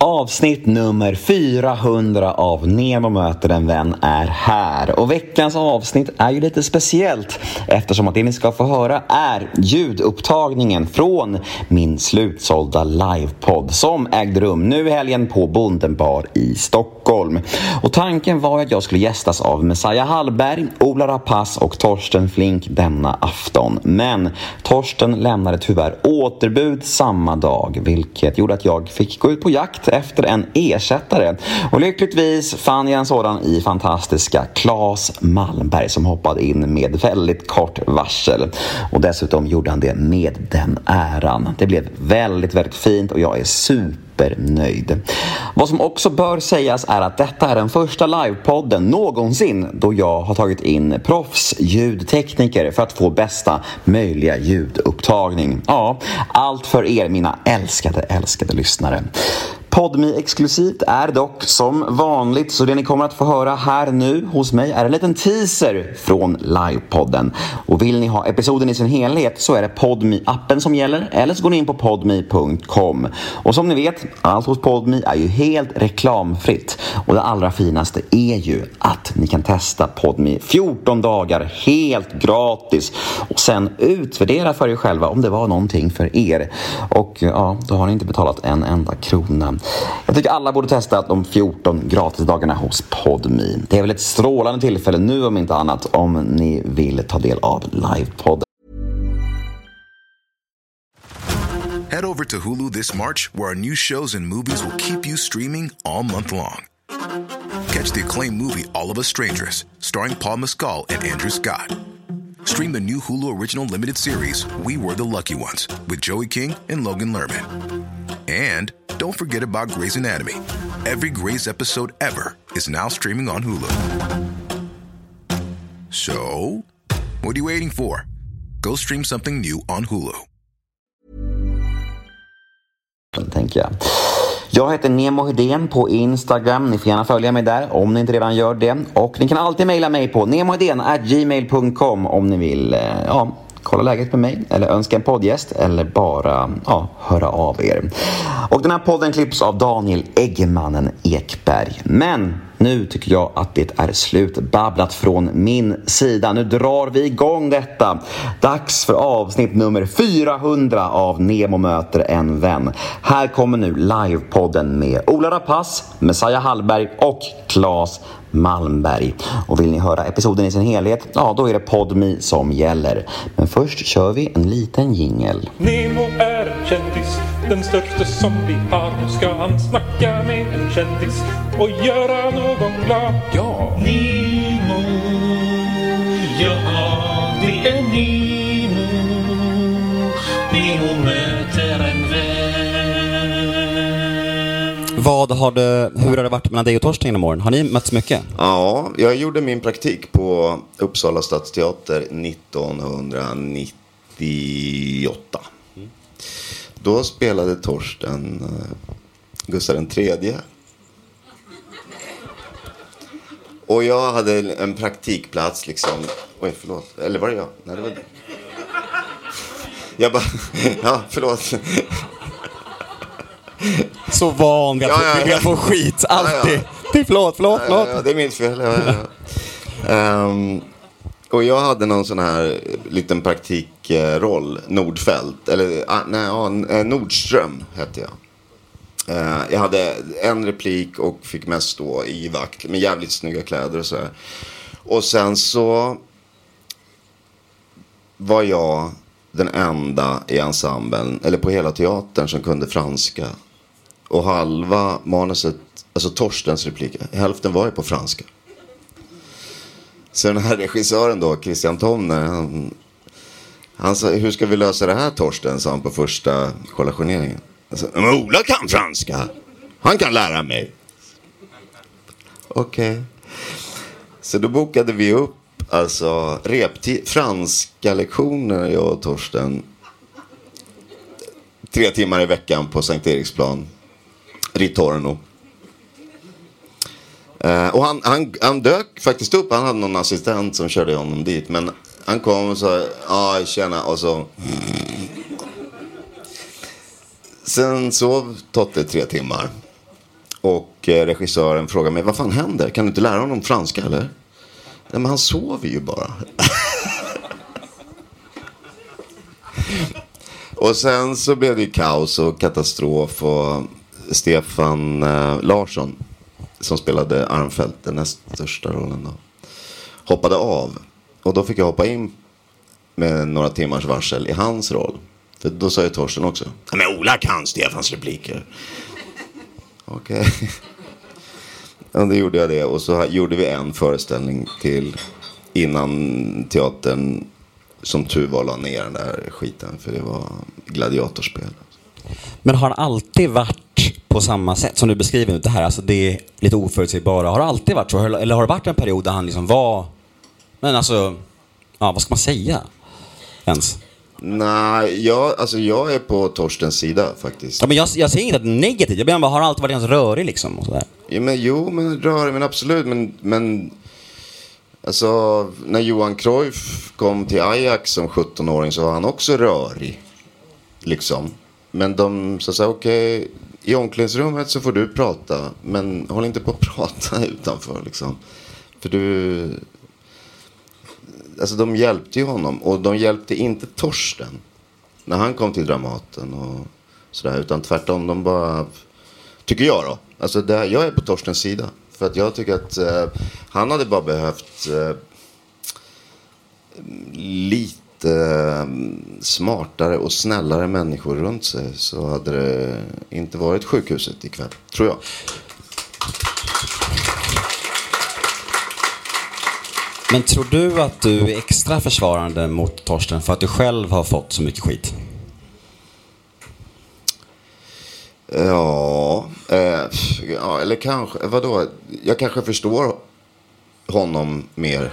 Avsnitt nummer 400 av Nemo möter en vän är här. Och veckans avsnitt är ju lite speciellt eftersom att det ni ska få höra är ljudupptagningen från min slutsålda livepodd som ägde rum nu i helgen på Bonden bar i Stockholm. Och tanken var att jag skulle gästas av Messiah Hallberg, Ola Rapace och Torsten Flink denna afton. Men Torsten lämnade tyvärr återbud samma dag vilket gjorde att jag fick gå ut på jakt efter en ersättare. Och lyckligtvis fann jag en sådan i fantastiska Claes Malmberg som hoppade in med väldigt kort varsel. Och dessutom gjorde han det med den äran. Det blev väldigt, väldigt fint och jag är super supernöjd. Vad som också bör sägas är att detta är den första livepodden någonsin då jag har tagit in proffsljudtekniker för att få bästa möjliga ljudupptagning. Ja, allt för er mina älskade, älskade lyssnare. Podmi exklusivt är dock som vanligt så det ni kommer att få höra här nu hos mig är en liten teaser från livepodden. Och vill ni ha episoden i sin helhet så är det podmi appen som gäller eller så går ni in på podmi.com. Och som ni vet, allt hos Podmi är ju helt reklamfritt och det allra finaste är ju att ni kan testa Podmi 14 dagar helt gratis och sen utvärdera för er själva om det var någonting för er. Och ja, då har ni inte betalat en enda krona. Jag tycker alla borde testa de 14 gratisdagarna hos Podmi. Det är väl ett strålande tillfälle nu om inte annat om ni vill ta del av livepodden. Head over to Hulu this March, where our new shows and movies will keep you streaming all month long. Catch the acclaimed movie All of Us Strangers, starring Paul Mescal and Andrew Scott. Stream the new Hulu original limited series We Were the Lucky Ones with Joey King and Logan Lerman. And don't forget about Grey's Anatomy. Every Grey's episode ever is now streaming on Hulu. So, what are you waiting for? Go stream something new on Hulu. tänker jag. Jag heter Nemo Hedén på Instagram. Ni får gärna följa mig där om ni inte redan gör det. Och ni kan alltid mejla mig på gmail.com om ni vill eh, ja, kolla läget med mig eller önska en poddgäst eller bara ja, höra av er. Och den här podden klipps av Daniel Eggemannen Ekberg. Men nu tycker jag att det är slutbabblat från min sida. Nu drar vi igång detta. Dags för avsnitt nummer 400 av Nemo möter en vän. Här kommer nu livepodden med Ola Rapace, Messiah Hallberg och Claes Malmberg. Och vill ni höra episoden i sin helhet, ja då är det Podmi som gäller. Men först kör vi en liten jingel. Nemo är en kändis, den största som vi har. Nu ska han snacka med en kändis och göra någon glad. Ja! Nemo, ja det är Nemo. Nemo möter Vad har du, hur har det varit mellan dig och Torsten genom åren? Har ni mötts mycket? Ja, jag gjorde min praktik på Uppsala stadsteater 1998. Då spelade Torsten eh, Gustav den tredje. Och jag hade en praktikplats liksom. Oj, förlåt. Eller var det jag? Nej, det var du. Jag bara, ja, förlåt. Så van vid att Ja, ja, vi ja. får skit, alltid. Ja, Det är förlåt, förlåt, Ja, förlåt. ja, det är mitt fel. Ja, ja, ja. Ehm, och jag hade någon sån här liten praktikroll, Nordfält, eller ah, nej, ja, eh, Nordström hette jag. Eh, jag hade en replik och fick mest stå i vakt med jävligt snygga kläder och så här. Och sen så var jag den enda i ensemblen, eller på hela teatern, som kunde franska. Och halva manuset, alltså Torstens replik, hälften var ju på franska. Så den här regissören då, Christian Tomner, han, han sa, hur ska vi lösa det här Torsten, sa han på första kollationeringen. Alltså, Men Ola kan franska, han kan lära mig. Okej. Så då bokade vi upp alltså reptid, franska lektioner, jag och Torsten. Tre timmar i veckan på Sankt Eriksplan. Ritorno. Eh, och han, han, han dök faktiskt upp. Han hade någon assistent som körde honom dit. Men han kom och sa, ja tjena. Och så. Sen sov Totte tre timmar. Och eh, regissören frågade mig, vad fan händer? Kan du inte lära honom franska eller? Nej men han sover ju bara. och sen så blev det ju kaos och katastrof och Stefan eh, Larsson som spelade Armfelt, den näst största rollen då, hoppade av. Och då fick jag hoppa in med några timmars varsel i hans roll. För då sa ju Torsten också, men Ola kan Stefans repliker. Okej. Ja, då gjorde jag det och så gjorde vi en föreställning till innan teatern som tur var la ner den där skiten för det var gladiatorspel. Men har han alltid varit på samma sätt som du beskriver nu? Det här, alltså det är lite oförutsägbara. Har det alltid varit så? Eller har det varit en period där han liksom var, men alltså, ja vad ska man säga? Ens? Nej, jag, alltså jag är på Torstens sida faktiskt. Ja, men jag, jag säger inte att det är negativt, jag menar bara, har han alltid varit ganska rörig liksom? Och sådär? Ja, men, jo, men rörig, men absolut. Men, men alltså, när Johan Cruyff kom till Ajax som 17-åring så var han också rörig. Liksom. Men de sa så här, okej, i omklädningsrummet så får du prata, men håll inte på att prata utanför liksom. För du... Alltså de hjälpte ju honom och de hjälpte inte Torsten när han kom till Dramaten och sådär. Utan tvärtom, de bara... Tycker jag då. Alltså det, jag är på Torstens sida. För att jag tycker att eh, han hade bara behövt eh, lite eh, smartare och snällare människor runt sig. Så hade det inte varit sjukhuset ikväll, tror jag. Men tror du att du är extra försvarande mot Torsten för att du själv har fått så mycket skit? Ja, eh, ja eller kanske, vadå? Jag kanske förstår honom mer.